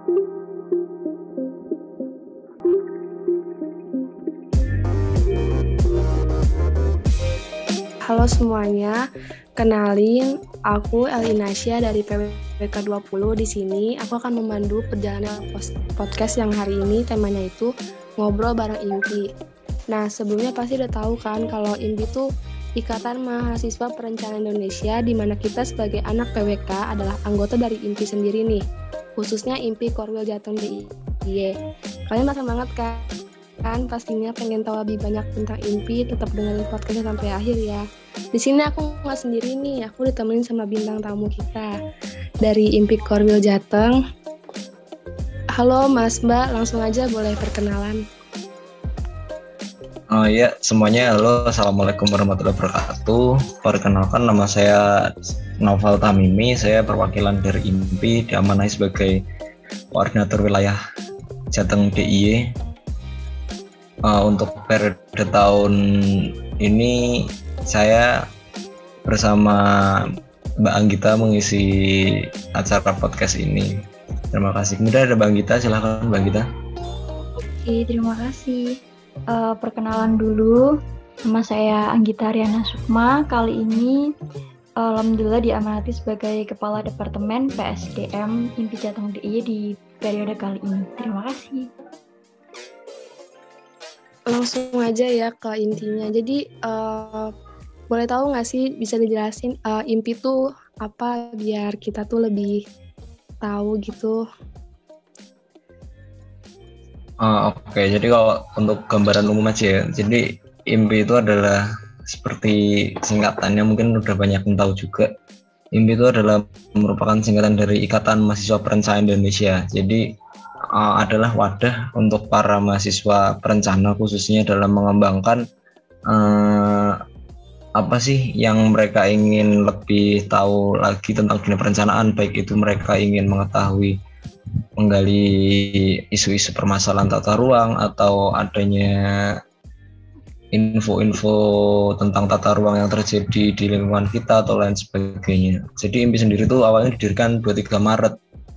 Halo semuanya, kenalin aku Elinasya dari PWK 20 di sini. Aku akan memandu perjalanan podcast yang hari ini temanya itu ngobrol bareng IMPI. Nah, sebelumnya pasti udah tahu kan kalau IMPI itu Ikatan Mahasiswa Perencanaan Indonesia di mana kita sebagai anak PWK adalah anggota dari IMPI sendiri nih. Khususnya IMPI Korwil Jateng DIY. Kalian makan banget kan? kan pastinya pengen tahu lebih banyak tentang IMPI, tetap dengerin podcastnya sampai akhir ya. Di sini aku nggak sendiri nih, aku ditemenin sama bintang tamu kita dari IMPI Korwil Jateng. Halo Mas Mbak, langsung aja boleh perkenalan. Oh iya, semuanya halo, assalamualaikum warahmatullahi wabarakatuh. Perkenalkan nama saya Novel Tamimi, saya perwakilan dari IMPI diamanai sebagai koordinator wilayah Jateng DIY uh, untuk periode tahun ini saya bersama Mbak Anggita mengisi acara podcast ini. Terima kasih. Kemudian ada Mbak Anggita, silahkan Mbak Anggita. Oke, terima kasih. Uh, perkenalan dulu, nama saya Anggita Riana Sukma. Kali ini Alhamdulillah diamanati sebagai Kepala Departemen PSDM Impi Jateng DIY di periode kali ini. Terima kasih langsung aja ya ke intinya. Jadi uh, boleh tahu nggak sih bisa dijelasin uh, impi tuh apa biar kita tuh lebih tahu gitu. Uh, Oke, okay. jadi kalau untuk gambaran umum aja ya, jadi IMPI itu adalah seperti singkatannya mungkin udah banyak yang tahu juga. IMPI itu adalah merupakan singkatan dari Ikatan Mahasiswa Perencanaan Indonesia. Jadi uh, adalah wadah untuk para mahasiswa perencana khususnya dalam mengembangkan uh, apa sih yang mereka ingin lebih tahu lagi tentang dunia perencanaan baik itu mereka ingin mengetahui menggali isu-isu permasalahan tata ruang atau adanya info-info tentang tata ruang yang terjadi di lingkungan kita atau lain sebagainya. Jadi IMPI sendiri itu awalnya didirikan 23 Maret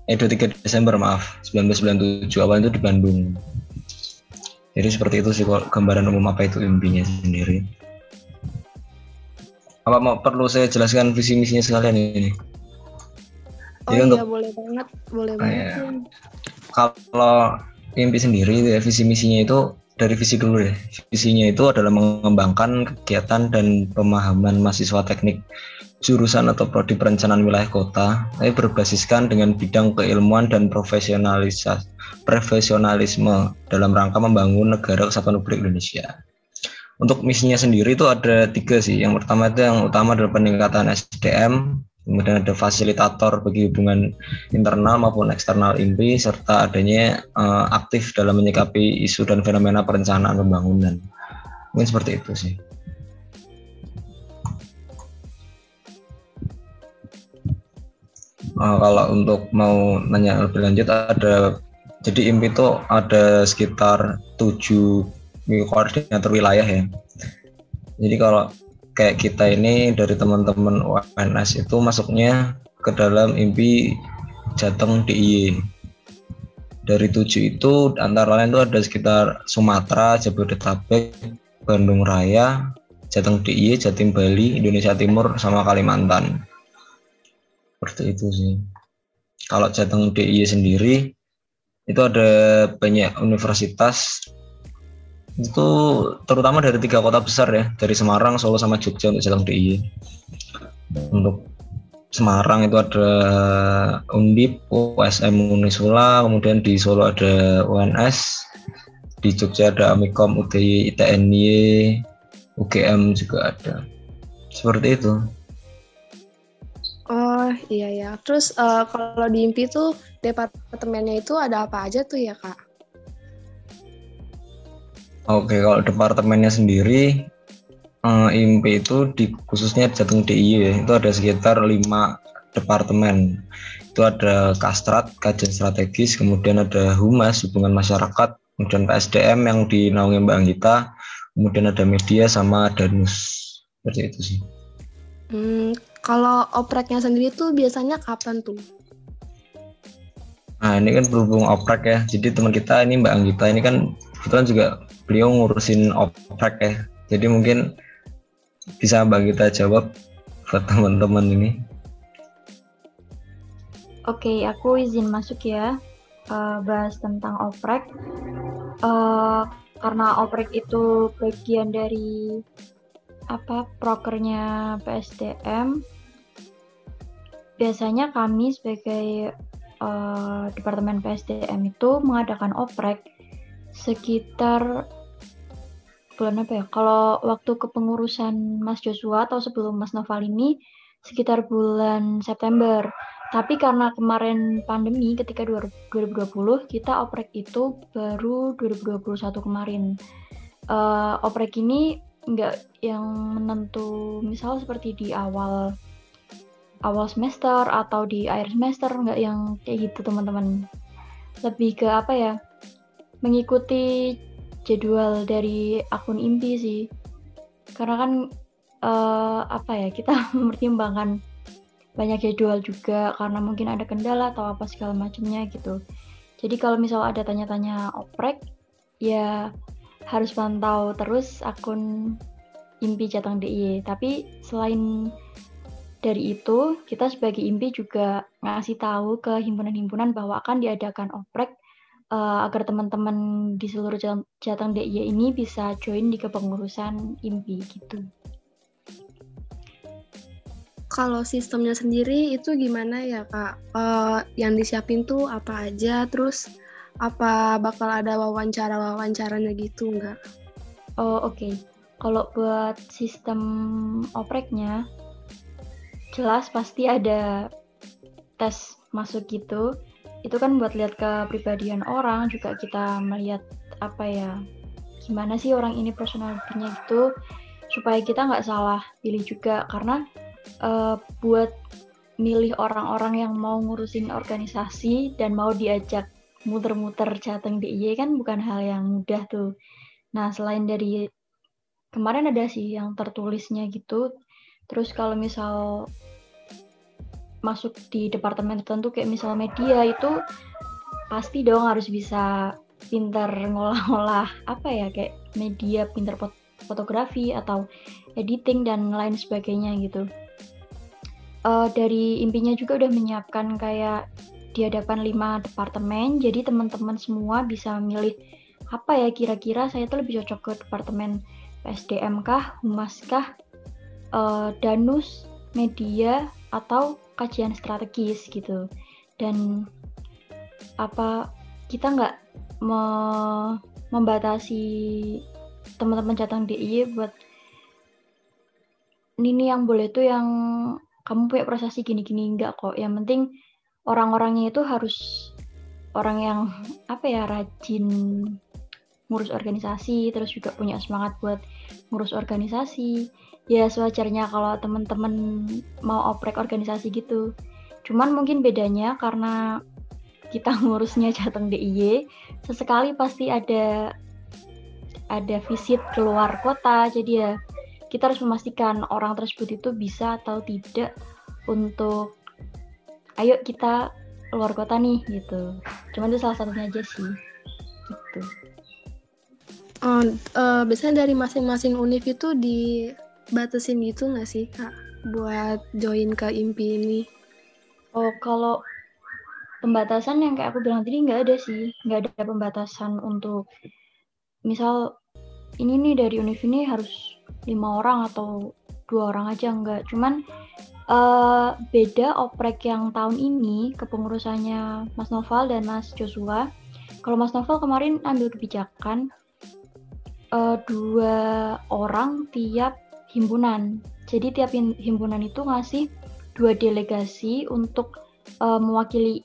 eh 23 Desember maaf 1997 awal itu di Bandung. Jadi seperti itu sih gambaran umum apa itu impinya sendiri. Apa mau perlu saya jelaskan visi misinya sekalian ini oh jadi iya untuk, boleh banget boleh banget ya, kalau impi sendiri ya visi misinya itu dari visi dulu deh visinya itu adalah mengembangkan kegiatan dan pemahaman mahasiswa teknik jurusan atau prodi perencanaan wilayah kota, tapi berbasiskan dengan bidang keilmuan dan profesionalisasi profesionalisme dalam rangka membangun negara kesatuan Republik Indonesia. Untuk misinya sendiri itu ada tiga sih. Yang pertama itu yang utama adalah peningkatan SDM, kemudian ada fasilitator bagi hubungan internal maupun eksternal IMPI, serta adanya uh, aktif dalam menyikapi isu dan fenomena perencanaan pembangunan. Mungkin seperti itu sih. uh, kalau untuk mau nanya lebih lanjut ada jadi IMPI itu ada sekitar tujuh koordinator wilayah ya. Jadi kalau kayak kita ini dari teman-teman UNS itu masuknya ke dalam IMPI Jateng DIY. Dari tujuh itu antara lain itu ada sekitar Sumatera, Jabodetabek, Bandung Raya, Jateng DIY, Jatim Bali, Indonesia Timur, sama Kalimantan seperti itu sih kalau Jateng DIY sendiri itu ada banyak universitas itu terutama dari tiga kota besar ya dari Semarang, Solo sama Jogja untuk Jateng DIY untuk Semarang itu ada Undip, USM Unisula, kemudian di Solo ada UNS, di Jogja ada Amikom, UTY, ITNY, UGM juga ada. Seperti itu. Oh iya ya. Terus uh, kalau di IMPI tuh departemennya itu ada apa aja tuh ya kak? Oke, kalau departemennya sendiri uh, IMPI itu di khususnya Jateng DIY ya, itu ada sekitar lima departemen. Itu ada Kastrat, kajian strategis, kemudian ada Humas, hubungan masyarakat, kemudian PSDM yang dinaungi Mbak Anggita, kemudian ada media sama Danus. Seperti itu sih. Hmm, kalau opreknya sendiri tuh biasanya kapan tuh? Nah ini kan berhubung oprek ya, jadi teman kita ini Mbak Anggita ini kan kebetulan juga beliau ngurusin oprek ya. Jadi mungkin bisa Mbak Anggita jawab buat teman-teman ini. Oke, aku izin masuk ya uh, bahas tentang oprek. Uh, karena oprek itu bagian dari apa prokernya PSDM. Biasanya kami sebagai uh, Departemen PSDM itu mengadakan oprek sekitar bulan apa ya? Kalau waktu kepengurusan Mas Joshua atau sebelum Mas Noval ini sekitar bulan September. Tapi karena kemarin pandemi ketika 2020 kita oprek itu baru 2021 kemarin. Uh, oprek ini nggak yang menentu misal seperti di awal awal semester atau di akhir semester nggak yang kayak gitu teman-teman lebih ke apa ya mengikuti jadwal dari akun impi sih. Karena kan uh, apa ya kita mempertimbangkan banyak jadwal juga karena mungkin ada kendala atau apa segala macamnya gitu. Jadi kalau misal ada tanya-tanya oprek ya harus pantau terus akun impi Jatang DIY tapi selain dari itu, kita sebagai IMPI juga ngasih tahu ke himpunan-himpunan bahwa akan diadakan oprek uh, agar teman-teman di seluruh Jateng DIY ini bisa join di kepengurusan IMPI gitu. Kalau sistemnya sendiri itu gimana ya kak? Uh, yang disiapin tuh apa aja? Terus apa bakal ada wawancara-wawancaranya gitu nggak? Oh oke. Okay. Kalau buat sistem opreknya, jelas pasti ada tes masuk gitu itu kan buat lihat kepribadian orang juga kita melihat apa ya gimana sih orang ini personalitinya gitu supaya kita nggak salah pilih juga karena uh, buat milih orang-orang yang mau ngurusin organisasi dan mau diajak muter-muter Jateng DIY kan bukan hal yang mudah tuh. Nah selain dari kemarin ada sih yang tertulisnya gitu. Terus kalau misal masuk di departemen tertentu kayak misalnya media itu pasti dong harus bisa pintar ngolah-ngolah apa ya kayak media pintar fotografi atau editing dan lain sebagainya gitu. Uh, dari impinya juga udah menyiapkan kayak di hadapan lima departemen, jadi teman-teman semua bisa memilih apa ya kira-kira saya tuh lebih cocok ke departemen PSDM kah, humas kah, uh, danus, media atau kajian strategis gitu. Dan apa kita nggak me membatasi teman-teman catang DIY buat ini yang boleh tuh yang kamu punya prestasi gini-gini. Enggak kok. Yang penting orang-orangnya itu harus orang yang apa ya rajin ngurus organisasi terus juga punya semangat buat ngurus organisasi ya sewajarnya kalau teman-teman mau oprek organisasi gitu. Cuman mungkin bedanya karena kita ngurusnya Jateng DIY, sesekali pasti ada ada visit keluar kota, jadi ya kita harus memastikan orang tersebut itu bisa atau tidak untuk ayo kita keluar kota nih gitu. Cuman itu salah satunya aja sih. Gitu. Oh, uh, biasanya dari masing-masing univ itu di batasin gitu nggak sih kak buat join ke impi ini? Oh kalau pembatasan yang kayak aku bilang tadi nggak ada sih, nggak ada pembatasan untuk misal ini nih dari univ ini harus lima orang atau dua orang aja nggak, cuman uh, beda oprek yang tahun ini kepengurusannya Mas Noval dan Mas Joshua. Kalau Mas Noval kemarin ambil kebijakan uh, dua orang tiap himpunan. Jadi tiap himpunan itu ngasih dua delegasi untuk uh, mewakili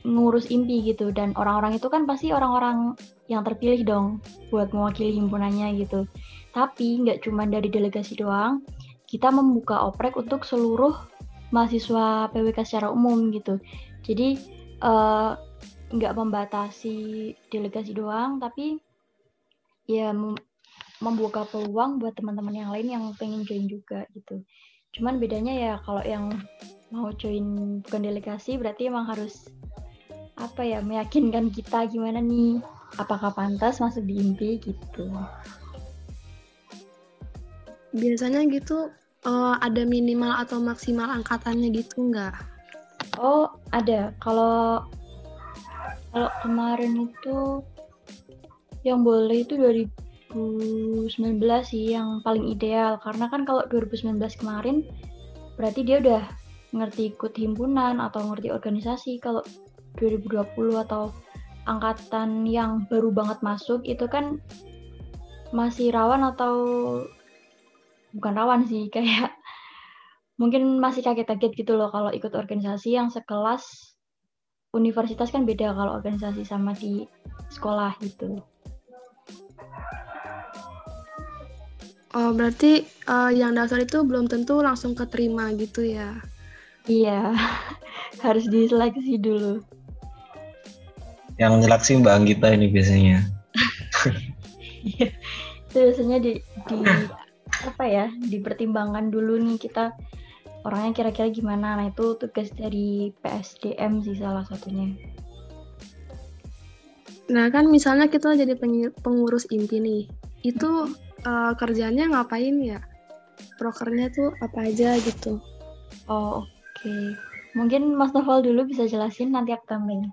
ngurus impi gitu dan orang-orang itu kan pasti orang-orang yang terpilih dong buat mewakili himpunannya gitu. Tapi nggak cuma dari delegasi doang, kita membuka oprek untuk seluruh mahasiswa PWK secara umum gitu. Jadi uh, nggak membatasi delegasi doang, tapi ya membuka peluang buat teman-teman yang lain yang pengen join juga gitu. Cuman bedanya ya kalau yang mau join bukan delegasi berarti emang harus apa ya meyakinkan kita gimana nih apakah pantas masuk di IMPI gitu. Biasanya gitu uh, ada minimal atau maksimal angkatannya gitu nggak? Oh ada. Kalau kalau kemarin itu yang boleh itu 2019 sih yang paling ideal karena kan kalau 2019 kemarin berarti dia udah ngerti ikut himpunan atau ngerti organisasi kalau 2020 atau angkatan yang baru banget masuk itu kan masih rawan atau bukan rawan sih kayak mungkin masih kaget-kaget gitu loh kalau ikut organisasi yang sekelas universitas kan beda kalau organisasi sama di sekolah gitu. Oh, berarti uh, yang daftar itu belum tentu langsung keterima gitu ya? Iya, harus diseleksi dulu. Yang nyeleksi Mbak Anggita ini biasanya. Iya, itu biasanya di, di apa ya, dipertimbangkan dulu nih kita orangnya kira-kira gimana. Nah itu tugas dari PSDM sih salah satunya. Nah kan misalnya kita jadi pengurus inti nih, itu uh, kerjanya ngapain ya? Prokernya tuh apa aja gitu? Oh oke, okay. mungkin Mas Novel dulu bisa jelasin nanti aku tambahin.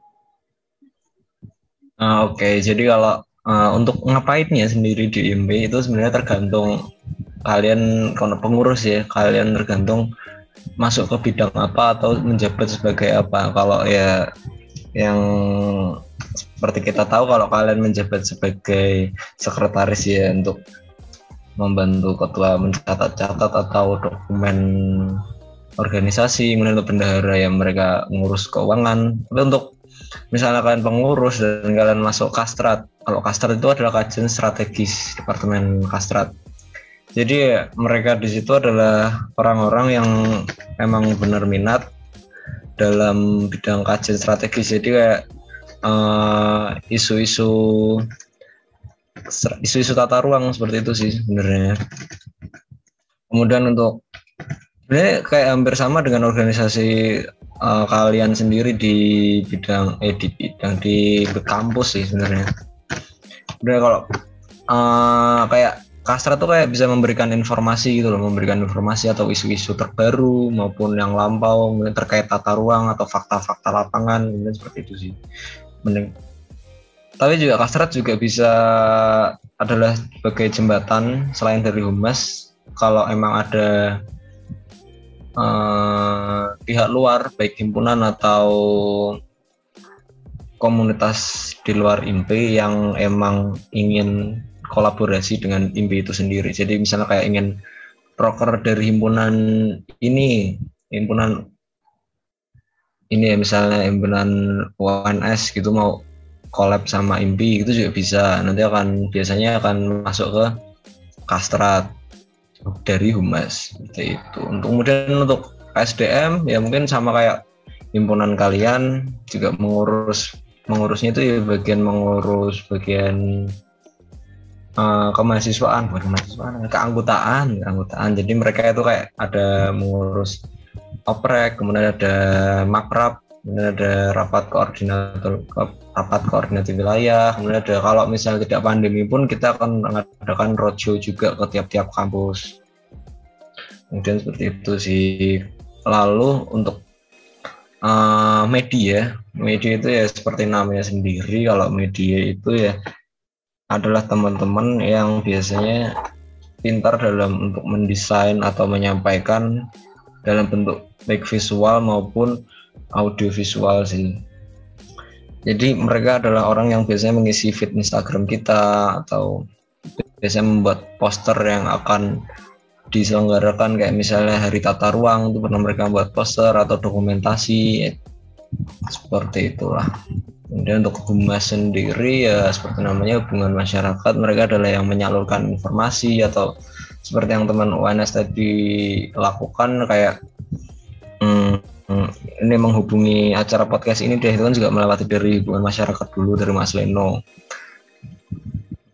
Uh, oke, okay. jadi kalau uh, untuk ngapainnya sendiri di IMB itu sebenarnya tergantung kalian kalau pengurus ya, kalian tergantung masuk ke bidang apa atau menjabat sebagai apa. Kalau ya yang seperti kita tahu kalau kalian menjabat sebagai sekretaris ya untuk membantu ketua mencatat-catat atau dokumen organisasi, kemudian untuk bendahara yang mereka ngurus keuangan. Tapi untuk misalnya kalian pengurus dan kalian masuk kastrat, kalau kastrat itu adalah kajian strategis departemen kastrat. Jadi mereka di situ adalah orang-orang yang emang benar minat dalam bidang kajian strategis. Jadi kayak eh, isu-isu uh, isu-isu tata ruang seperti itu sih sebenarnya. Kemudian untuk ini kayak hampir sama dengan organisasi uh, kalian sendiri di bidang eh di bidang di kampus sih sebenarnya. Sebenarnya kalau uh, kayak Kastra tuh kayak bisa memberikan informasi gitu loh, memberikan informasi atau isu-isu terbaru maupun yang lampau terkait tata ruang atau fakta-fakta lapangan, kemudian seperti itu sih. Mending tapi juga Kastrat juga bisa adalah sebagai jembatan selain dari humas kalau emang ada uh, pihak luar baik himpunan atau komunitas di luar IMPI yang emang ingin kolaborasi dengan IMPI itu sendiri. Jadi misalnya kayak ingin proker dari himpunan ini, himpunan ini ya misalnya himpunan UNS gitu mau collab sama Impi itu juga bisa. Nanti akan biasanya akan masuk ke kastrat dari humas seperti itu. Untuk kemudian untuk SDM ya mungkin sama kayak himpunan kalian juga mengurus mengurusnya itu ya bagian mengurus bagian uh, kemahasiswaan bukan kemahasiswaan keanggotaan keanggotaan. Jadi mereka itu kayak ada mengurus oprek kemudian ada makrab kemudian ada rapat koordinator rapat koordinasi wilayah. Kemudian ada kalau misalnya tidak pandemi pun kita akan mengadakan roadshow juga ke tiap-tiap kampus. Kemudian seperti itu sih. Lalu untuk uh, media. Media itu ya seperti namanya sendiri. Kalau media itu ya adalah teman-teman yang biasanya pintar dalam untuk mendesain atau menyampaikan dalam bentuk baik visual maupun audiovisual sih. Jadi mereka adalah orang yang biasanya mengisi feed Instagram kita atau biasanya membuat poster yang akan diselenggarakan kayak misalnya Hari Tata Ruang itu pernah mereka buat poster atau dokumentasi seperti itulah. Kemudian untuk humas sendiri ya seperti namanya hubungan masyarakat mereka adalah yang menyalurkan informasi atau seperti yang teman UNS tadi lakukan kayak ini menghubungi acara podcast ini dia itu kan juga melewati dari hubungan masyarakat dulu dari Mas Leno.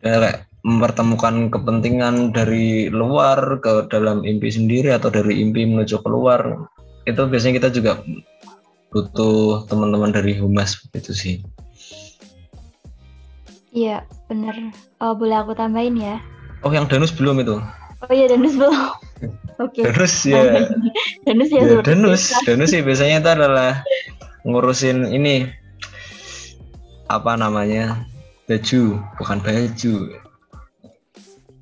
Ya, kayak mempertemukan kepentingan dari luar ke dalam impi sendiri atau dari impi menuju keluar itu biasanya kita juga butuh teman-teman dari humas itu sih Iya, bener. Oh, boleh aku tambahin ya? oh yang danus belum itu Oh iya, Danus belum. Oke. danus ya. Danus ya, ya danus. danus sih biasanya itu adalah ngurusin ini. Apa namanya? Baju bukan baju.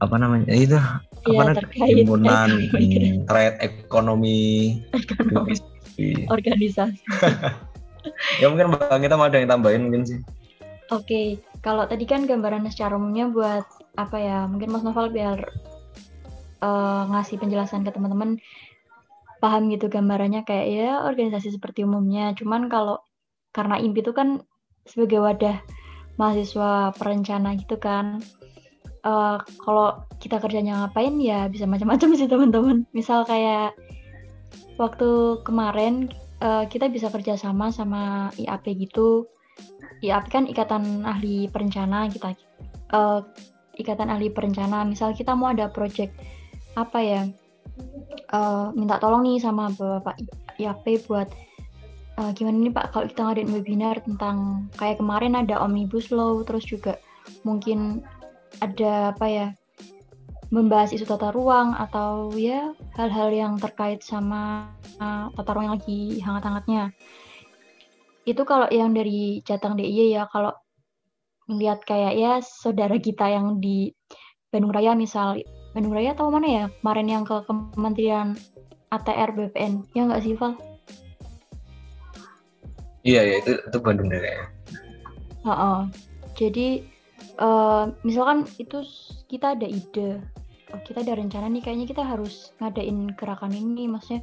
Apa namanya? Ya itu apa Iya, namanya? terkait himpunan ekonomi hmm, trade ekonomi. Ekonomi, organisasi. ya mungkin bang kita mau ada yang tambahin mungkin sih. Oke, kalau tadi kan gambaran secara umumnya buat apa ya? Mungkin Mas Novel biar eh, ngasih penjelasan ke teman-teman paham gitu gambarannya kayak ya organisasi seperti umumnya. Cuman kalau karena IMPI itu kan sebagai wadah mahasiswa perencana gitu kan. eh, kalau kita kerjanya ngapain ya bisa macam-macam sih teman-teman. Misal kayak waktu kemarin eh, kita bisa kerjasama sama IAP gitu IAP kan ikatan ahli perencana kita eh, ikatan ahli perencana misal kita mau ada project apa ya eh, minta tolong nih sama bapak IAP buat eh, gimana nih pak kalau kita ngadain webinar tentang kayak kemarin ada omnibus law terus juga mungkin ada apa ya membahas isu tata ruang atau ya hal-hal yang terkait sama eh, tata ruang yang lagi hangat-hangatnya. Itu kalau yang dari Jateng DIY ya kalau ngeliat kayak ya saudara kita yang di Bandung Raya misal Bandung Raya tahu mana ya kemarin yang ke Kementerian ATR BPN ya nggak sih Val? iya ya itu itu Bandung deh kayaknya Heeh. Jadi eh, misalkan itu kita ada ide, oh, kita ada rencana nih kayaknya kita harus ngadain gerakan ini, maksudnya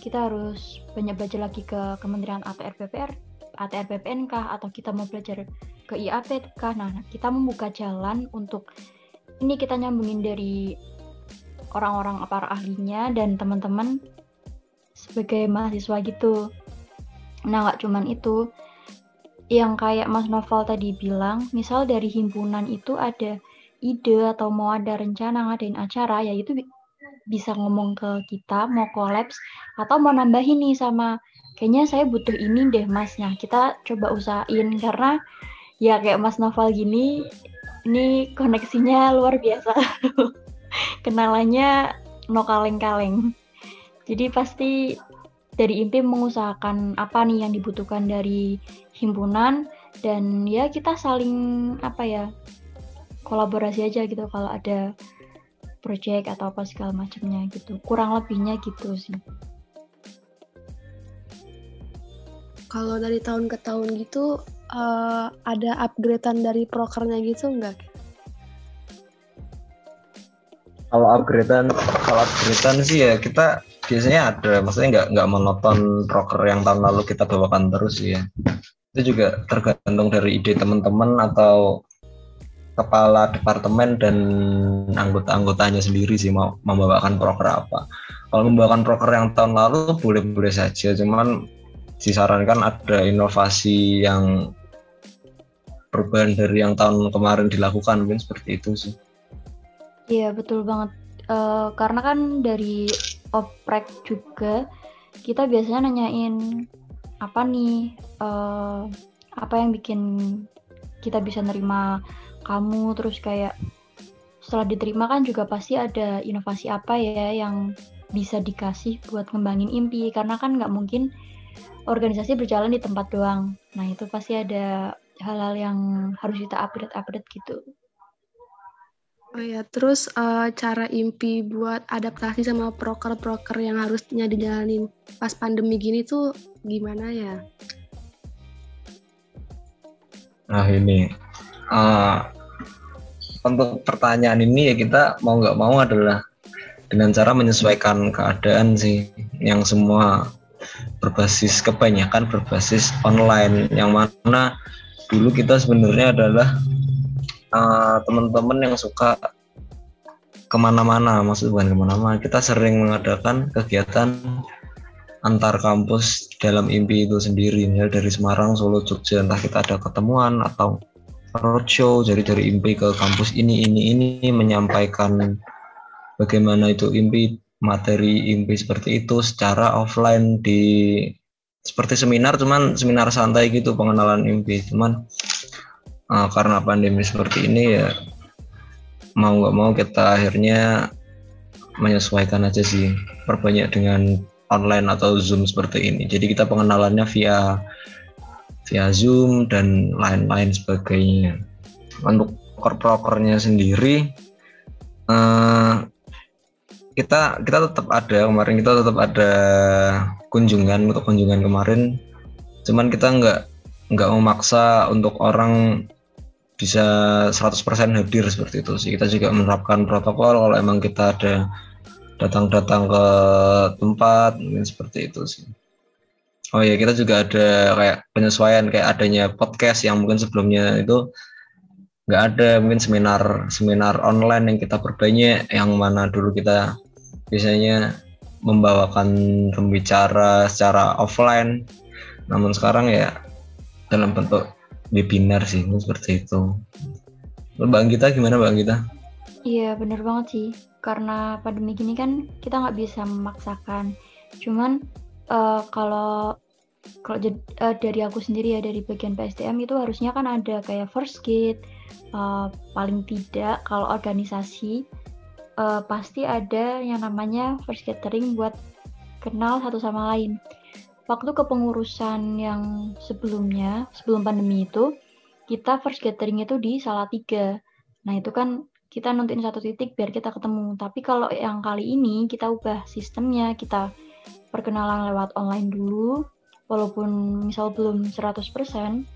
kita harus banyak belajar lagi ke Kementerian ATR BPR, ATR BPN kah, atau kita mau belajar ke IAP kah? Nah, kita membuka jalan untuk ini kita nyambungin dari orang-orang para ahlinya dan teman-teman sebagai mahasiswa gitu. Nah, nggak cuman itu, yang kayak Mas Novel tadi bilang, misal dari himpunan itu ada ide atau mau ada rencana ngadain acara, ya itu bi- bisa ngomong ke kita, mau kolaps, atau mau nambahin nih sama, kayaknya saya butuh ini deh mas, nah kita coba usahain, karena ya kayak Mas Novel gini, ini koneksinya luar biasa, kenalannya no kaleng-kaleng. Jadi pasti dari IMPI mengusahakan apa nih yang dibutuhkan dari himpunan dan ya kita saling apa ya kolaborasi aja gitu kalau ada project atau apa segala macamnya gitu. Kurang lebihnya gitu sih. Kalau dari tahun ke tahun gitu eh, ada upgradean dari prokernya gitu enggak? kalau upgradean kalau upgradean sih ya kita biasanya ada. Maksudnya nggak nggak monoton proker yang tahun lalu kita bawakan terus ya. Itu juga tergantung dari ide teman-teman atau kepala departemen dan anggota-anggotanya sendiri sih mau membawakan proker apa. Kalau membawakan proker yang tahun lalu boleh-boleh saja. Cuman disarankan ada inovasi yang perubahan dari yang tahun kemarin dilakukan mungkin seperti itu sih. Iya betul banget. Eh, karena kan dari oprek juga kita biasanya nanyain apa nih eh, apa yang bikin kita bisa nerima kamu? Terus kayak setelah diterima kan juga pasti ada inovasi apa ya yang bisa dikasih buat ngembangin impi? Karena kan nggak mungkin organisasi berjalan di tempat doang nah itu pasti ada hal-hal yang harus kita update update gitu Oh ya, terus eh, cara impi buat adaptasi sama proker-proker yang harusnya dijalanin pas pandemi gini tuh gimana ya? Nah ini eh, untuk pertanyaan ini ya kita mau nggak mau adalah dengan cara menyesuaikan keadaan sih yang semua berbasis kebanyakan berbasis online. Yang mana dulu kita sebenarnya adalah eh, teman-teman yang suka ke mana-mana. Maksud bukan ke mana-mana kita sering mengadakan kegiatan antar kampus dalam impi itu sendiri. Misalnya dari Semarang, Solo, Jogja entah kita ada ketemuan atau roadshow jadi dari impi ke kampus ini ini ini menyampaikan bagaimana itu impi materi impi seperti itu secara offline di seperti seminar cuman seminar santai gitu pengenalan mimpi cuman uh, karena pandemi seperti ini ya mau nggak mau kita akhirnya menyesuaikan aja sih perbanyak dengan online atau zoom seperti ini. Jadi kita pengenalannya via via zoom dan lain-lain sebagainya. Untuk proker-prokernya sendiri uh, kita kita tetap ada kemarin kita tetap ada kunjungan untuk kunjungan kemarin. Cuman kita nggak nggak memaksa untuk orang bisa 100% hadir seperti itu sih. Kita juga menerapkan protokol kalau emang kita ada datang-datang ke tempat mungkin seperti itu sih. Oh ya kita juga ada kayak penyesuaian kayak adanya podcast yang mungkin sebelumnya itu nggak ada. Mungkin seminar seminar online yang kita perbanyak yang mana dulu kita biasanya membawakan pembicara secara offline. Namun sekarang ya dalam bentuk webinar sih seperti itu. Bang kita gimana Bang kita? Iya bener banget sih. Karena pandemi gini kan kita nggak bisa memaksakan. Cuman uh, kalau kalau uh, dari aku sendiri ya dari bagian PSDM itu harusnya kan ada kayak first kit uh, paling tidak kalau organisasi uh, pasti ada yang namanya first gathering buat kenal satu sama lain. Waktu kepengurusan yang sebelumnya, sebelum pandemi itu, kita first gathering itu di Salatiga. Nah itu kan kita nonton satu titik biar kita ketemu. Tapi kalau yang kali ini kita ubah sistemnya, kita perkenalan lewat online dulu, walaupun misal belum 100%.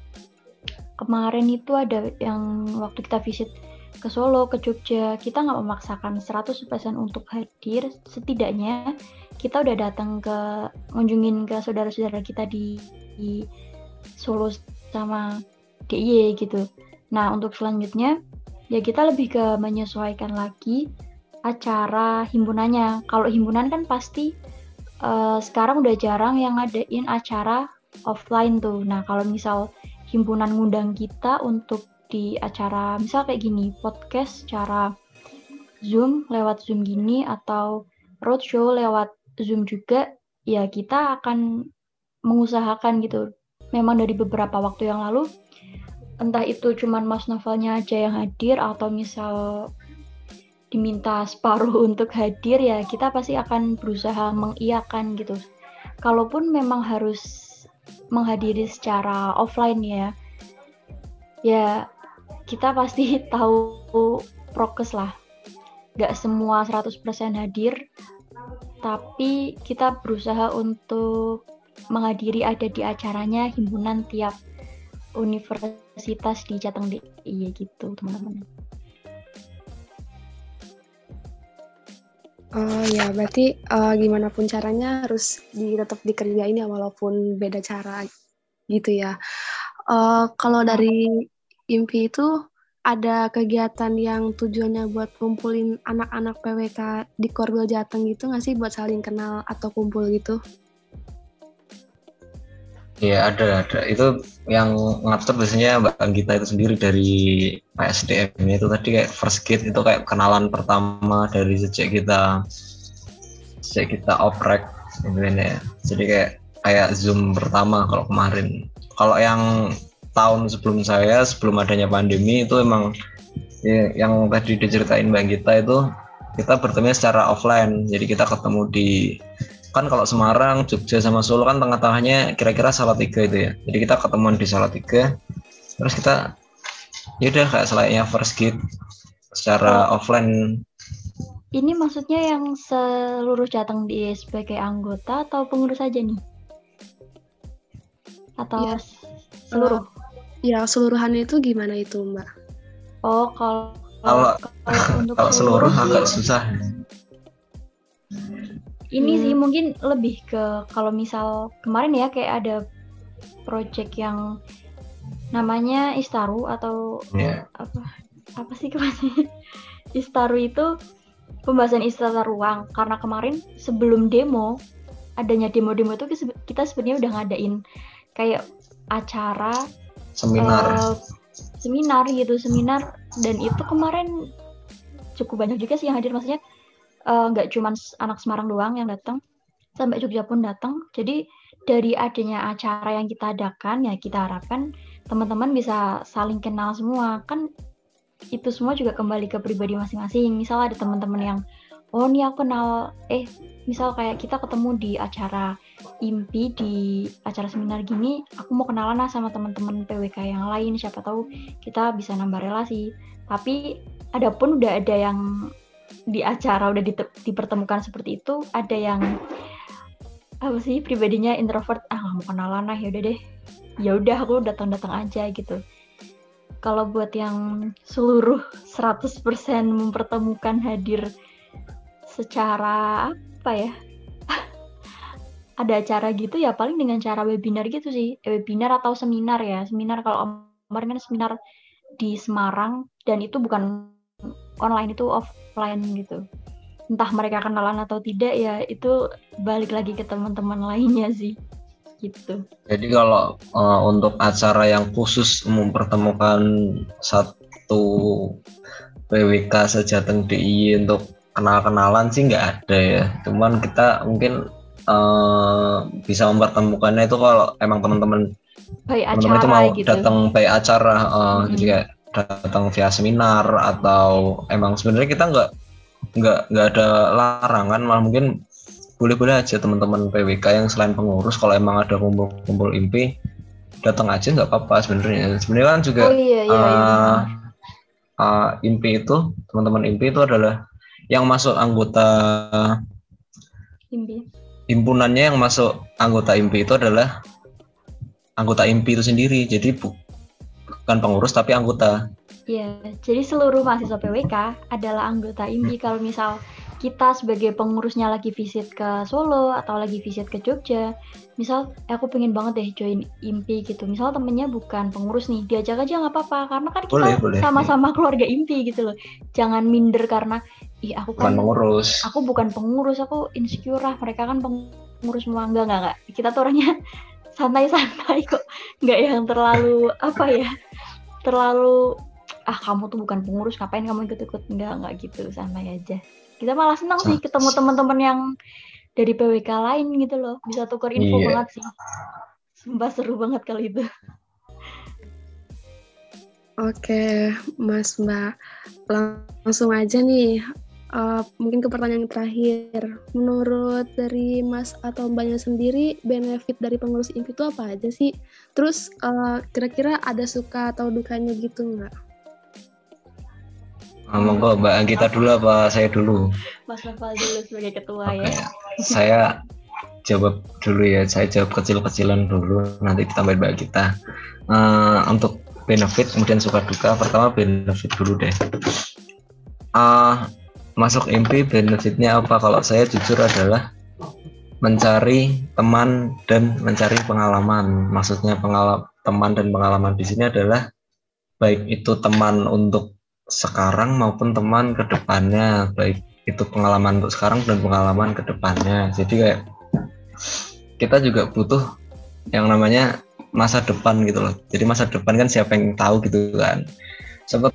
Kemarin itu ada yang waktu kita visit ke Solo, ke Jogja, kita nggak memaksakan 100% untuk hadir, setidaknya kita udah datang ke ngunjungin ke saudara-saudara kita di, di Solo sama DIY gitu. Nah, untuk selanjutnya ya kita lebih ke menyesuaikan lagi acara himpunannya. Kalau himpunan kan pasti uh, sekarang udah jarang yang ngadain acara offline tuh. Nah, kalau misal himpunan ngundang kita untuk di acara misal kayak gini podcast secara zoom lewat zoom gini atau roadshow lewat zoom juga ya kita akan mengusahakan gitu. Memang dari beberapa waktu yang lalu entah itu cuman mas novelnya aja yang hadir atau misal diminta separuh untuk hadir ya kita pasti akan berusaha mengiakan gitu. Kalaupun memang harus menghadiri secara offline ya ya kita pasti tahu prokes lah. Gak semua 100% hadir, tapi kita berusaha untuk menghadiri ada di acaranya himpunan tiap universitas di Jateng DIY gitu teman-teman. Oh ya, berarti uh, gimana pun caranya harus di, tetap dikerjain ya walaupun beda cara gitu ya. Uh, kalau dari IMPI itu ada kegiatan yang tujuannya buat kumpulin anak-anak PWK di Korwil Jateng gitu nggak sih buat saling kenal atau kumpul gitu? Iya ada ada itu yang ngatur biasanya Mbak Anggita itu sendiri dari PSDM itu tadi kayak first kit itu kayak kenalan pertama dari sejak kita sejak kita oprek gitu ya. Jadi kayak kayak zoom pertama kalau kemarin. Kalau yang tahun sebelum saya sebelum adanya pandemi itu emang ya, yang tadi diceritain Mbak Gita itu kita bertemu secara offline. Jadi kita ketemu di kan kalau Semarang, Jogja sama Solo kan tengah-tengahnya kira-kira Salatiga itu ya. Jadi kita ketemuan di Salatiga. Terus kita ya udah kayak selayaknya first kit secara oh. offline. Ini maksudnya yang seluruh Jateng di sebagai anggota atau pengurus saja nih? Atau ya. seluruh Ya keseluruhannya itu gimana itu Mbak? Oh kalau kalau untuk kalau seluruh agak susah. Ini hmm. sih mungkin lebih ke kalau misal kemarin ya kayak ada project yang namanya Istaru atau yeah. apa apa sih kemarin Istaru itu pembahasan istilah ruang karena kemarin sebelum demo adanya demo-demo itu kita sebenarnya udah ngadain kayak acara seminar. Uh, seminar gitu seminar. Dan itu kemarin cukup banyak juga sih yang hadir. Maksudnya eh, nggak uh, cuma anak Semarang doang yang datang. Sampai Jogja pun datang. Jadi dari adanya acara yang kita adakan ya kita harapkan teman-teman bisa saling kenal semua. Kan itu semua juga kembali ke pribadi masing-masing. Misal ada teman-teman yang oh nih aku kenal eh misal kayak kita ketemu di acara impi di acara seminar gini aku mau kenalan lah sama teman-teman PWK yang lain siapa tahu kita bisa nambah relasi. Tapi adapun udah ada yang di acara udah dipertemukan seperti itu ada yang apa sih pribadinya introvert ah nggak mau kenalan lah ya udah deh. Ya udah aku datang-datang aja gitu. Kalau buat yang seluruh 100% mempertemukan hadir secara apa ya? Ada acara gitu ya paling dengan cara webinar gitu sih. Eh, webinar atau seminar ya. Seminar kalau kemarin kan seminar di Semarang dan itu bukan online itu offline gitu. Entah mereka kenalan atau tidak ya itu balik lagi ke teman-teman lainnya sih. Gitu. Jadi kalau uh, untuk acara yang khusus mempertemukan satu PWK sejateng DI untuk kenal-kenalan sih nggak ada ya cuman kita mungkin uh, bisa mempertemukannya itu kalau emang teman-teman teman-teman itu mau gitu. datang baik acara uh, hmm. jadi kayak datang via seminar atau emang sebenarnya kita nggak nggak nggak ada larangan malah mungkin boleh-boleh aja teman-teman PWK yang selain pengurus kalau emang ada kumpul-kumpul impi datang aja nggak apa-apa sebenarnya sebenarnya kan juga oh, iya, iya, uh, iya. Uh, impi itu teman-teman impi itu adalah yang masuk anggota impi himpunannya yang masuk anggota IMPI itu adalah anggota IMPI itu sendiri. Jadi bu, bukan pengurus tapi anggota. Iya, jadi seluruh mahasiswa PWK adalah anggota IMPI. Hmm. Kalau misal kita sebagai pengurusnya lagi visit ke Solo atau lagi visit ke Jogja, misal eh, aku pengen banget deh join IMPI gitu. Misal temennya bukan pengurus nih, diajak aja nggak apa-apa karena kan kita sama-sama keluarga IMPI gitu loh. Jangan minder karena ih aku kan bukan pengurus. Aku bukan pengurus, aku insecure lah. Mereka kan pengurus semua enggak enggak enggak. Kita tuh orangnya santai-santai kok, nggak yang terlalu apa ya, terlalu ah kamu tuh bukan pengurus ngapain kamu ikut-ikut enggak enggak gitu santai aja kita malah senang sih ketemu teman-teman yang dari PWK lain gitu loh bisa tukar info iya. banget sih Sumpah seru banget kali itu Oke, Mas Mbak, langsung aja nih. Uh, mungkin ke pertanyaan terakhir. Menurut dari Mas atau Mbaknya sendiri, benefit dari pengurus IMPI itu apa aja sih? Terus uh, kira-kira ada suka atau dukanya gitu nggak? Nah, monggo Mbak Anggita dulu apa saya dulu? Mas Novel dulu sebagai ketua okay. ya. Saya jawab dulu ya. Saya jawab kecil-kecilan dulu. Nanti ditambahin Mbak Anggita. Uh, untuk benefit kemudian suka duka. Pertama benefit dulu deh. Uh, masuk MP benefitnya apa? Kalau saya jujur adalah mencari teman dan mencari pengalaman. Maksudnya pengalaman teman dan pengalaman di sini adalah baik itu teman untuk sekarang maupun teman ke depannya. Baik itu pengalaman untuk sekarang dan pengalaman ke depannya. Jadi kayak kita juga butuh yang namanya masa depan gitu loh. Jadi masa depan kan siapa yang tahu gitu kan. Sempat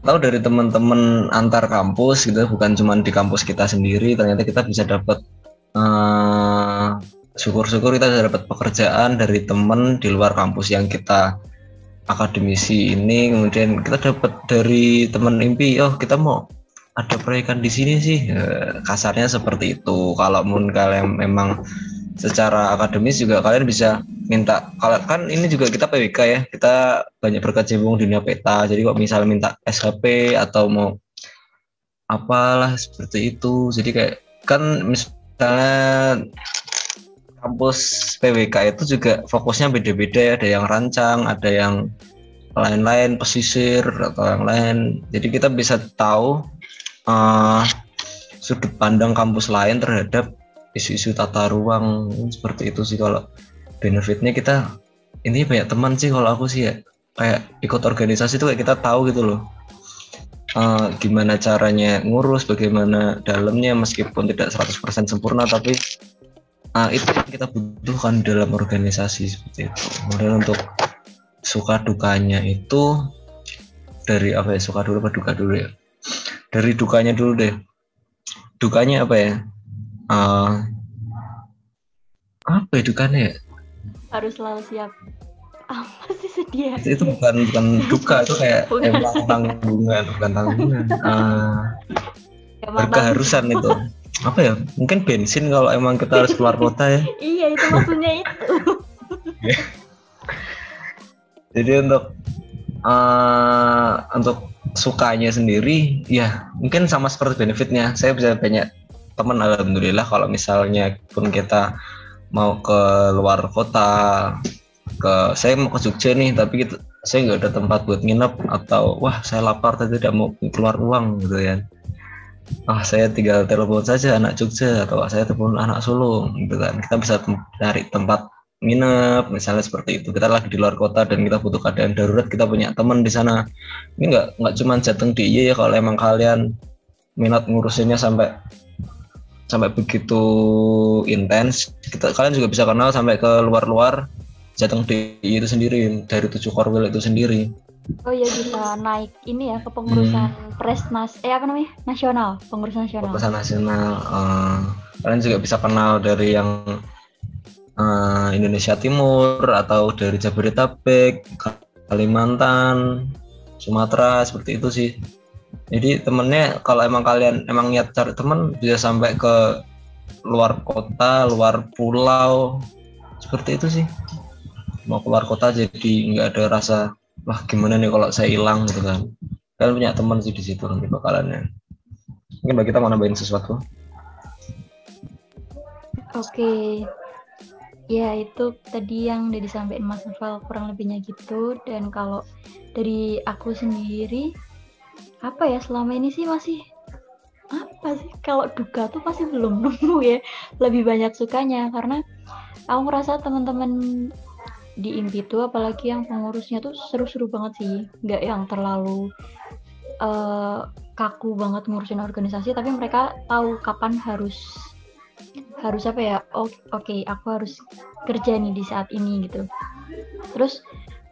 tahu dari teman-teman antar kampus gitu bukan cuma di kampus kita sendiri ternyata kita bisa dapat uh, syukur-syukur kita bisa dapat pekerjaan dari teman di luar kampus yang kita akademisi ini kemudian kita dapat dari teman impi oh kita mau ada proyekan di sini sih. Eh, kasarnya seperti itu. Kalau pun kalian memang secara akademis juga kalian bisa minta kalau kan ini juga kita PWK ya kita banyak berkecimpung di dunia peta. Jadi kok misalnya minta SKP atau mau apalah seperti itu. Jadi kayak kan misalnya kampus PWK itu juga fokusnya beda-beda ya. Ada yang rancang ada yang lain-lain pesisir atau yang lain. Jadi kita bisa tahu uh, sudut pandang kampus lain terhadap isu-isu tata ruang. Seperti itu sih kalau benefitnya kita ini banyak teman sih kalau aku sih ya. Kayak ikut organisasi itu kayak kita tahu gitu loh. Uh, gimana caranya ngurus bagaimana dalamnya meskipun tidak 100% sempurna tapi uh, itu yang kita butuhkan dalam organisasi seperti itu. Kemudian untuk suka dukanya itu dari apa ya suka dulu apa duka dulu ya? Dari dukanya dulu deh. Dukanya apa ya? Uh, apa edukannya ya? harus selalu siap. Apa sih sedia itu, itu bukan bukan duka itu kayak Bukan. emang tanggungan bukan tanggungan. Uh, Emang berkeharusan itu apa ya? Mungkin bensin kalau emang kita harus keluar kota ya. Iya itu maksudnya itu. Jadi untuk eh untuk sukanya sendiri ya mungkin sama seperti benefitnya. Saya bisa banyak teman alhamdulillah kalau misalnya pun kita mau ke luar kota ke saya mau ke Jogja nih tapi gitu, saya nggak ada tempat buat nginep atau wah saya lapar tapi tidak mau keluar uang gitu ya ah saya tinggal telepon saja anak Jogja atau saya telepon anak Solo gitu kan. Kita bisa cari tempat nginep misalnya seperti itu. Kita lagi di luar kota dan kita butuh keadaan darurat kita punya teman di sana. Ini nggak nggak cuma jateng di ya kalau emang kalian minat ngurusinnya sampai sampai begitu intens kita kalian juga bisa kenal sampai ke luar-luar jateng di itu sendiri dari tujuh korwil itu sendiri oh iya bisa naik ini ya ke pengurusan presnas eh apa namanya? Nasional pengurusan nasional. Keputusan nasional eh, kalian juga bisa kenal dari yang eh, Indonesia Timur atau dari Jabodetabek Kalimantan Sumatera seperti itu sih. Jadi temennya kalau emang kalian emang niat cari temen bisa sampai ke luar kota luar pulau seperti itu sih. Mau keluar kota jadi nggak ada rasa wah gimana nih kalau saya hilang gitu kan kalian punya teman sih di situ nanti bakalannya mungkin mbak kita mau nambahin sesuatu Oke. Ya, itu tadi yang udah disampaikan Mas Novel kurang lebihnya gitu. Dan kalau dari aku sendiri, apa ya, selama ini sih masih, apa sih, kalau duka tuh masih belum nemu ya. Lebih banyak sukanya, karena aku ngerasa teman-teman di IMPI itu, apalagi yang pengurusnya tuh seru-seru banget sih. Nggak yang terlalu eh, kaku banget ngurusin organisasi, tapi mereka tahu kapan harus harus apa ya oh, oke aku harus kerja nih di saat ini gitu. Terus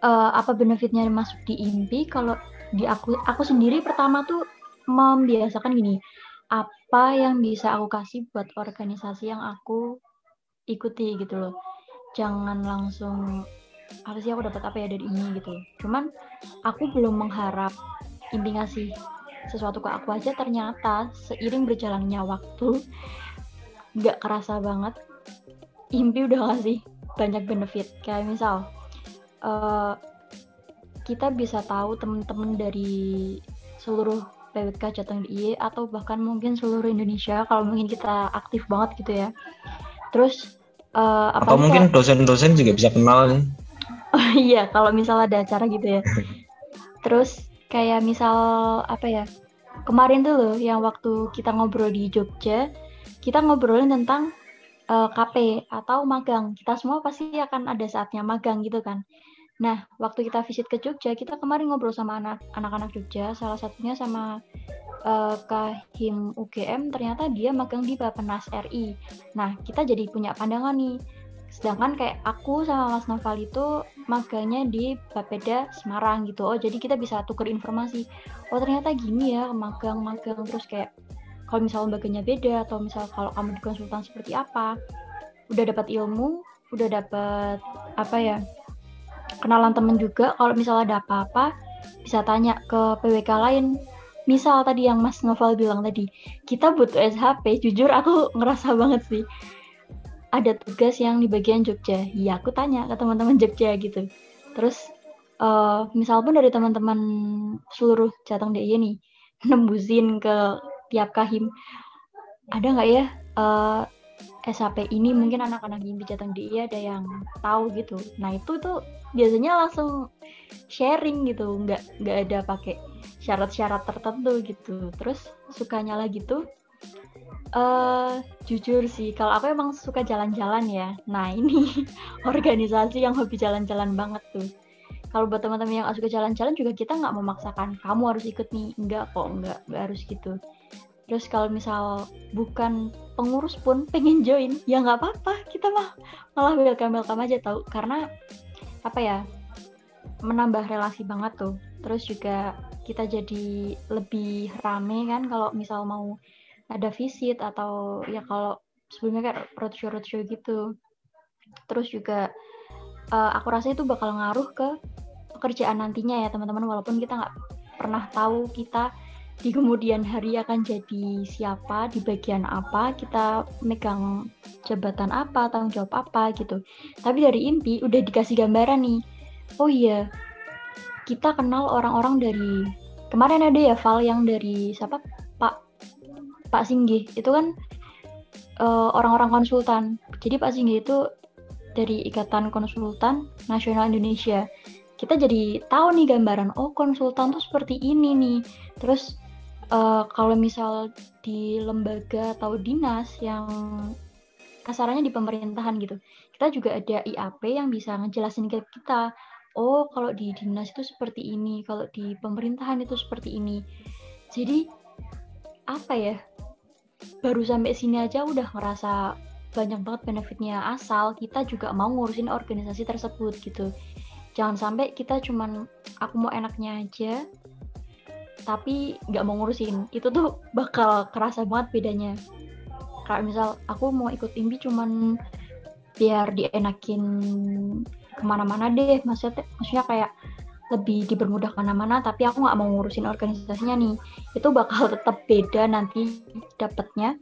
eh, apa benefitnya masuk di IMPI? Kalau di aku aku sendiri pertama tuh membiasakan gini apa yang bisa aku kasih buat organisasi yang aku ikuti gitu loh jangan langsung apa sih aku dapat apa ya dari ini gitu. Cuman aku belum mengharap IMPI ngasih sesuatu ke aku aja. Ternyata seiring berjalannya waktu nggak kerasa banget impi udah ngasih banyak benefit. Kayak misal eh, kita bisa tahu teman-teman dari seluruh PWK Jateng DIY atau bahkan mungkin seluruh Indonesia kalau mungkin kita aktif banget gitu ya. Terus eh, atau apalagi mungkin dosen-dosen juga bisa kenal nih Oh iya, kalau misal ada acara gitu ya. Terus kayak misal apa ya? Kemarin tuh loh yang waktu kita ngobrol di Jogja, kita ngobrolin tentang eh, KP atau magang. Kita semua pasti akan ada saatnya magang gitu kan. Nah, waktu kita visit ke Jogja, kita kemarin ngobrol sama anak anak-anak Jogja, salah satunya sama eh, Kahim UGM, ternyata dia magang di Bapenas RI. Nah, kita jadi punya pandangan nih. Sedangkan kayak aku sama Mas Noval itu magangnya di Bapeda Semarang gitu. Oh, jadi kita bisa tuker informasi. Oh, ternyata gini ya magang-magang terus kayak kalau misal lembaganya beda atau misal kalau kamu di konsultan seperti apa. Udah dapat ilmu, udah dapat apa ya? Kenalan temen juga kalau misalnya ada apa-apa bisa tanya ke PWK lain. Misal tadi yang Mas Noval bilang tadi, kita butuh SHP, jujur aku ngerasa banget sih ada tugas yang di bagian Jogja. Ya, aku tanya ke teman-teman Jogja gitu. Terus eh misal pun dari teman-teman seluruh Jateng DIY nih nembusin ke tiap kahim ada nggak ya eh SHP ini mungkin anak-anak di Jateng DIY ada yang tahu gitu. Nah, itu tuh biasanya langsung sharing gitu, nggak nggak ada pakai syarat-syarat tertentu gitu. Terus sukanya lagi tuh eh jujur sih, kalau aku emang suka jalan-jalan ya. Nah, ini organisasi yang hobi jalan-jalan banget tuh. Kalau buat teman-teman yang suka jalan-jalan juga kita nggak memaksakan kamu harus ikut nih, enggak kok, enggak, enggak harus gitu. Terus kalau misal bukan pengurus pun pengen join, ya nggak apa-apa, kita mah malah welcome-welcome aja tahu. Karena apa ya, menambah relasi banget tuh. Terus juga kita jadi lebih rame kan kalau misal mau ada visit atau ya kalau sebelumnya kayak roadshow roadshow gitu terus juga uh, aku rasa itu bakal ngaruh ke pekerjaan nantinya ya teman-teman walaupun kita nggak pernah tahu kita di kemudian hari akan jadi siapa di bagian apa kita megang jabatan apa tanggung jawab apa gitu. Tapi dari inti udah dikasih gambaran nih oh iya kita kenal orang-orang dari kemarin ada ya Val yang dari siapa? Pak Pak Singgi itu kan eh, orang-orang konsultan. Jadi Pak Singgi itu dari Ikatan Konsultan Nasional Indonesia. Kita jadi tahu nih gambaran oh konsultan tuh seperti ini nih. Terus uh, kalau misal di lembaga atau dinas yang kasarannya di pemerintahan gitu kita juga ada IAP yang bisa ngejelasin ke kita oh kalau di dinas itu seperti ini kalau di pemerintahan itu seperti ini. Jadi apa ya baru sampai sini aja udah ngerasa banyak banget benefitnya asal kita juga mau ngurusin organisasi tersebut gitu. Jangan sampai kita cuman aku mau enaknya aja tapi nggak mau ngurusin. Itu tuh bakal kerasa banget bedanya. Kayak misal aku mau ikut impi cuman biar dienakin ke mana-mana deh. Maksudnya maksudnya kayak lebih dipermudah ke mana-mana tapi aku nggak mau ngurusin organisasinya nih. Itu bakal tetap beda nanti dapatnya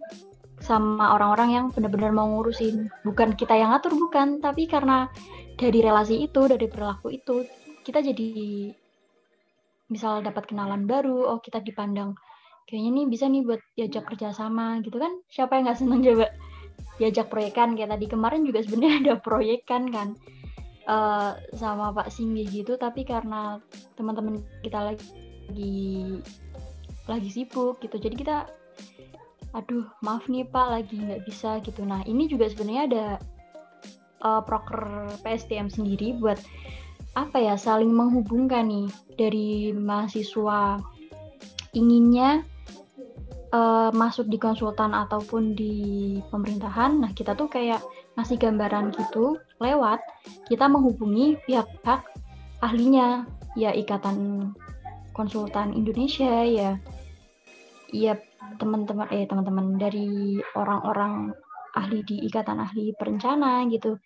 sama orang-orang yang benar-benar mau ngurusin. Bukan kita yang ngatur bukan. Tapi karena dari relasi itu dari perilaku itu kita jadi misal dapat kenalan baru oh kita dipandang kayaknya nih bisa nih buat diajak kerjasama gitu kan. Siapa yang nggak seneng coba diajak proyekan? Kayak tadi kemarin juga sebenarnya ada proyekan kan uh, sama Pak Singgi gitu tapi karena teman-teman kita lagi lagi sibuk gitu jadi kita aduh maaf nih Pak lagi nggak bisa gitu. Nah ini juga sebenarnya ada uh, proker PSTM sendiri buat apa ya saling menghubungkan nih dari mahasiswa inginnya uh, masuk di konsultan ataupun di pemerintahan. Nah, kita tuh kayak ngasih gambaran gitu lewat kita menghubungi pihak-pihak ahlinya, ya Ikatan Konsultan Indonesia ya. Iya, teman-teman eh teman-teman dari orang-orang ahli di ikatan ahli perencana gitu.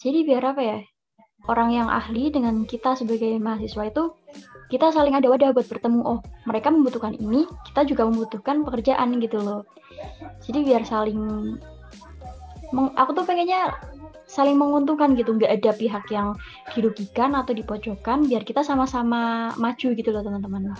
Jadi biar apa ya? Orang yang ahli dengan kita sebagai mahasiswa itu kita saling ada wadah buat bertemu. Oh, mereka membutuhkan ini, kita juga membutuhkan pekerjaan gitu loh. Jadi biar saling aku tuh pengennya saling menguntungkan gitu, nggak ada pihak yang dirugikan atau dipojokkan, biar kita sama-sama maju gitu loh teman-teman.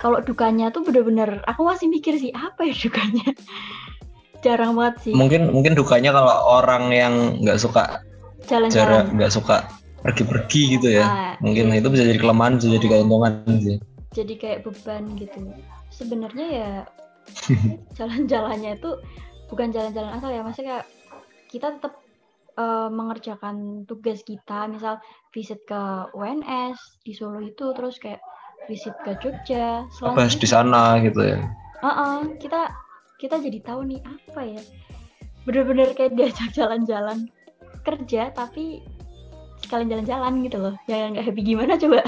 Kalau dukanya tuh bener-bener, aku masih mikir sih apa ya dukanya jarang banget sih mungkin mungkin dukanya kalau orang yang nggak suka jalan-jalan. Nggak suka pergi-pergi gitu ya. Ah, mungkin iya. itu bisa jadi kelemahan bisa jadi keuntungan sih. Jadi kayak beban gitu. Sebenarnya ya jalan-jalannya itu bukan jalan-jalan asal ya. Maksudnya kayak kita tetap uh, mengerjakan tugas kita. Misal visit ke UNS di Solo itu terus kayak visit ke Jogja apa di sana gitu ya. Uh -uh, kita kita jadi tahu nih apa ya. Bener-bener kayak diajak jalan-jalan kerja tapi sekalian jalan-jalan gitu loh. Ya nggak happy gimana coba?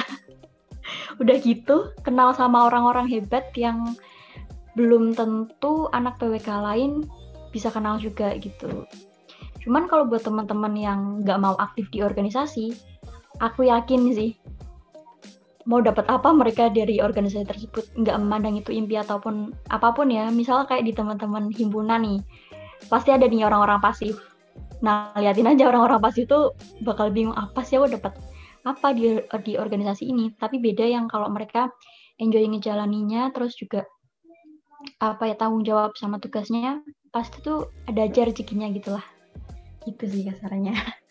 Udah gitu kenal sama orang-orang hebat yang belum tentu anak PWK lain bisa kenal juga gitu. Cuman kalau buat teman-teman yang nggak mau aktif di organisasi aku yakin sih mau dapat apa mereka dari organisasi tersebut. Nggak memandang itu impi ataupun apa pun ya. Misalnya kayak di teman-teman himpunan nih pasti ada nih orang-orang pasif nah liatin aja orang-orang pasif itu bakal bingung apa sih aku dapat apa di di organisasi ini tapi beda yang kalau mereka enjoy ngejalaninya terus juga apa ya tanggung jawab sama tugasnya pasti tuh ada aja rezekinya gitulah gitu sih kasarnya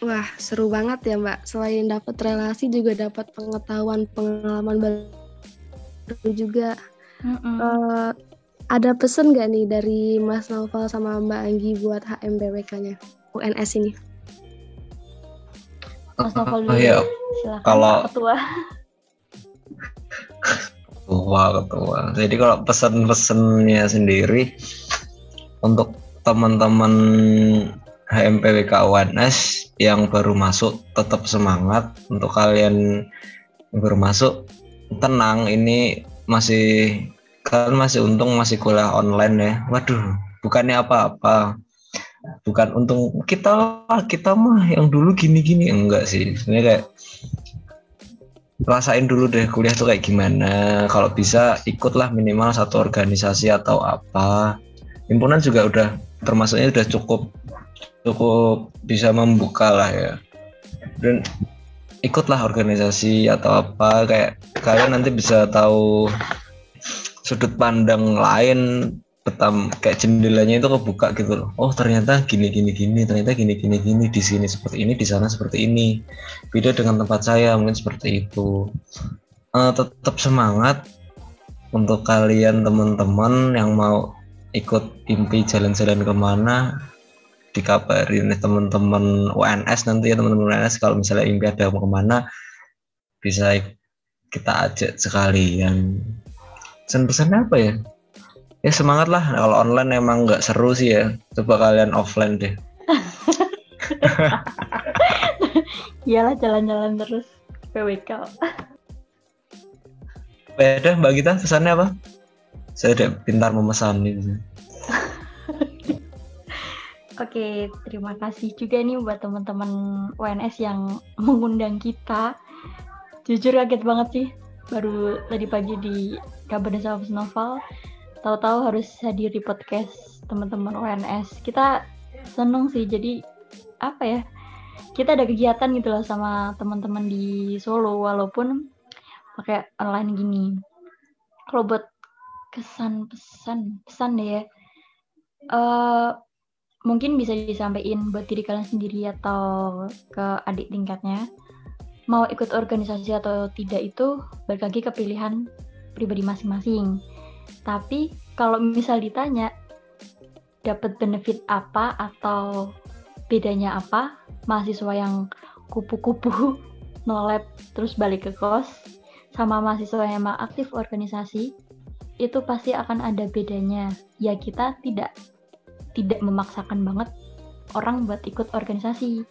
Wah, seru banget ya Mbak. Selain dapat relasi juga dapat pengetahuan, pengalaman baru juga. Mm -mm. Uh, ada pesan nggak nih dari Mas Naufal sama Mbak Anggi buat HMBWK-nya UNS ini? Mas Naufal dulu. Oh, iya. Silakan kalau ketua. ketua, ketua. Jadi kalau pesan-pesannya sendiri untuk teman-teman HMPWK UNS yang baru masuk tetap semangat untuk kalian yang baru masuk tenang ini masih kalian masih untung masih kuliah online ya. Waduh bukannya apa-apa. Bukan untung kita lah kita mah yang dulu gini-gini. Enggak sih. Sebenarnya kayak rasain dulu deh kuliah tuh kayak gimana. Kalau bisa ikutlah minimal satu organisasi atau apa. Himpunan juga udah termasuknya udah cukup cukup bisa membuka lah ya. Dan ikutlah organisasi atau apa. Kayak kalian nanti bisa tahu sudut pandang lain petam kayak jendelanya itu kebuka gitu loh. Oh ternyata gini gini gini, ternyata gini gini gini di sini seperti ini, di sana seperti ini. Beda dengan tempat saya mungkin seperti itu. Uh, tetap semangat untuk kalian teman-teman yang mau ikut impi jalan-jalan ke mana dikabarin teman-teman UNS nanti ya teman-teman UNS kalau misalnya impi ada mau ke mana bisa kita ajak sekalian pesan-pesan apa ya? Ya semangat lah. Kalau online emang nggak seru sih ya. Coba kalian offline deh. Iyalah jalan-jalan terus. PWK beda mbak Gita pesannya apa? Saya udah pintar memesan ini. Oke, terima kasih juga nih buat teman-teman UNS yang mengundang kita. Jujur kaget banget sih, baru tadi pagi di kabar sama Novel. Tahu-tahu harus hadir di podcast teman-teman UNS kita seneng sih jadi apa ya kita ada kegiatan gitu loh sama teman-teman di Solo walaupun pakai online gini. Kalau buat kesan pesan pesan deh ya. Uh, mungkin bisa disampaikan buat diri kalian sendiri atau ke adik tingkatnya. Mau ikut organisasi atau tidak itu balik lagi ke pilihan pribadi masing-masing tapi kalau misal ditanya dapat benefit apa atau bedanya apa, mahasiswa yang kupu-kupu nolep terus balik ke kos sama mahasiswa yang aktif organisasi itu pasti akan ada bedanya. Ya kita tidak tidak memaksakan banget orang buat ikut organisasi.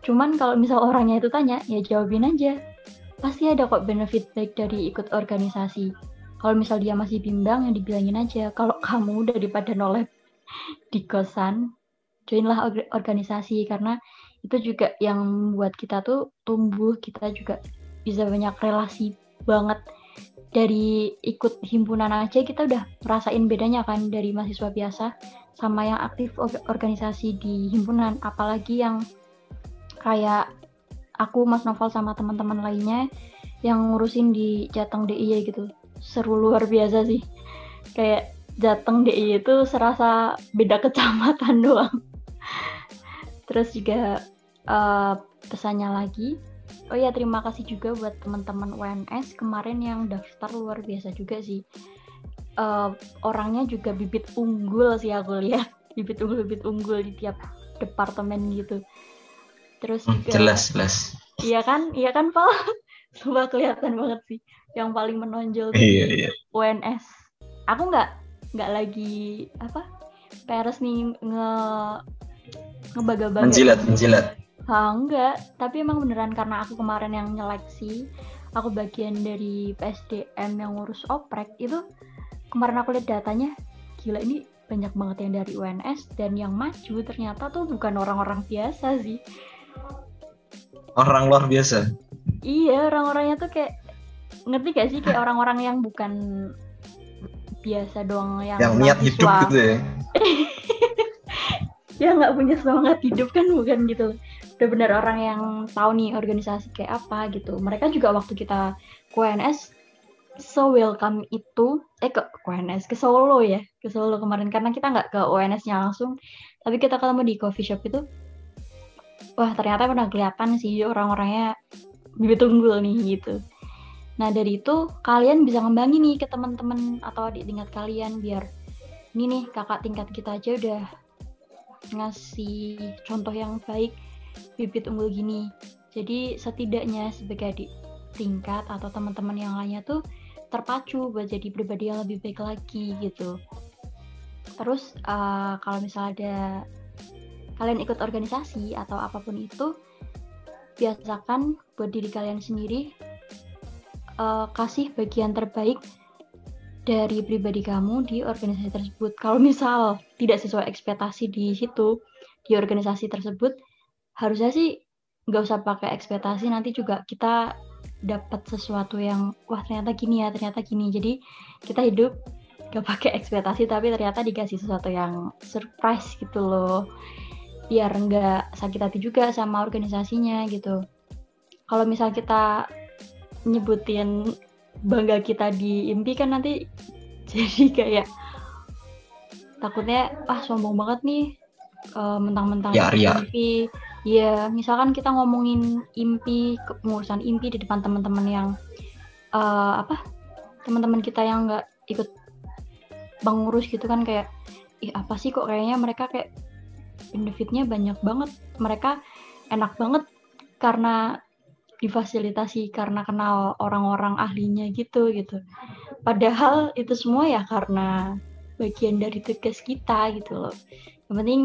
Cuman kalau misal orangnya itu tanya, ya jawabin aja. Pasti ada kok benefit baik dari ikut organisasi. Kalau misal dia masih bimbang yang dibilangin aja kalau kamu daripada nolep di kosan joinlah organisasi. Karena itu juga yang membuat kita tuh tumbuh kita juga bisa banyak relasi banget. Dari ikut himpunan aja kita udah merasain bedanya kan dari mahasiswa biasa sama yang aktif organisasi di himpunan. Apalagi yang kayak aku Mas Novel sama teman-teman lainnya yang ngurusin di Jateng DIY gitu. Seru luar biasa sih. Kayak Jateng DI itu serasa beda kecamatan doang. Terus juga uh, pesannya lagi oh ya terima kasih juga buat teman-teman UNS kemarin yang daftar luar biasa juga sih. Uh, orangnya juga bibit unggul sih aku lihat. Bibit unggul bibit unggul di tiap departemen gitu terus hmm, juga jelas jelas iya kan iya kan Pak Coba kelihatan banget sih yang paling menonjol iya, iya. UNS. Aku nggak nggak lagi apa peres nih nge ngebaga-baga. Menjilat, menjilat. Ha, enggak, tapi emang beneran karena aku kemarin yang nyeleksi, aku bagian dari PSDM yang ngurus oprek itu kemarin aku lihat datanya, gila ini banyak banget yang dari UNS dan yang maju ternyata tuh bukan orang-orang biasa sih. Orang luar biasa. Iya orang-orangnya tuh kayak ngerti gak sih? Kayak orang-orang yang bukan biasa doang yang yang niat hidup gitu ya? Ya nggak punya semangat hidup kan bukan gitu. Udah benar orang yang tahu nih organisasi kayak apa gitu. Mereka juga waktu kita KNS so welcome itu eh ke KNS ke Solo ya ke Solo kemarin. Karena kita nggak ke UNS-nya langsung tapi kita ketemu di coffee shop itu wah ternyata udah kelihatan sih orang-orangnya bibit unggul nih gitu. Nah dari itu kalian bisa ngembangin nih ke teman-teman atau adik tingkat kalian biar ini nih kakak tingkat kita aja udah ngasih contoh yang baik bibit unggul gini. Jadi setidaknya sebagai adik tingkat atau teman-teman yang lainnya tuh terpacu buat jadi pribadi yang lebih baik lagi gitu. Terus uh, kalau misalnya ada kalian ikut organisasi atau apa pun itu, biasakan buat diri kalian sendiri uh, kasih bagian terbaik dari pribadi kamu di organisasi tersebut. Kalau misal tidak sesuai ekspektasi di situ, di organisasi tersebut harusnya sih nggak usah pakai ekspektasi nanti juga kita dapat sesuatu yang wah ternyata gini ya ternyata gini jadi kita hidup gak pakai ekspektasi tapi ternyata dikasih sesuatu yang surprise gitu loh biar nggak sakit hati juga sama organisasinya gitu. Kalau misal kita nyebutin bangga kita di impi kan nanti jadi kayak takutnya ah sombong banget nih uh, mentang-mentang ya, impi. Ya misalkan kita ngomongin impi pengurusan impi di depan teman-teman yang uh, apa teman-teman kita yang nggak ikut pengurus gitu kan kayak ih apa sih kok kayaknya mereka kayak benefitnya banyak banget. Mereka enak banget karena difasilitasi karena kenal orang-orang ahlinya gitu gitu. Padahal itu semua ya karena bagian dari tugas kita gitu loh. Yang penting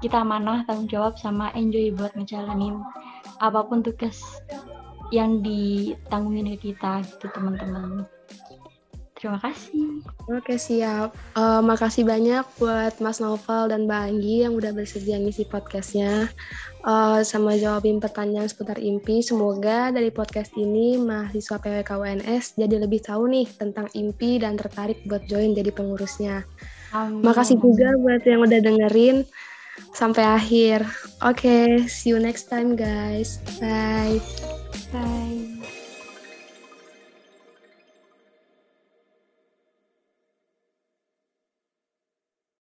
kita mana tanggung jawab sama enjoy buat ngejalanin apa pun tugas yang ditanggungin ke kita gitu teman-teman Terima kasih. Oke siap. Uh, makasih banyak buat Mas Novel dan Mbak Anggi yang udah bersedia ngisi podcastnya uh, sama jawabin pertanyaan seputar IMPI. Semoga dari podcast ini mahasiswa PWK UNS jadi lebih tahu nih tentang IMPI dan tertarik buat join jadi pengurusnya. Amin. Makasih juga buat yang udah dengerin sampai akhir. Oke, okay, see you next time guys. Bye. Bye.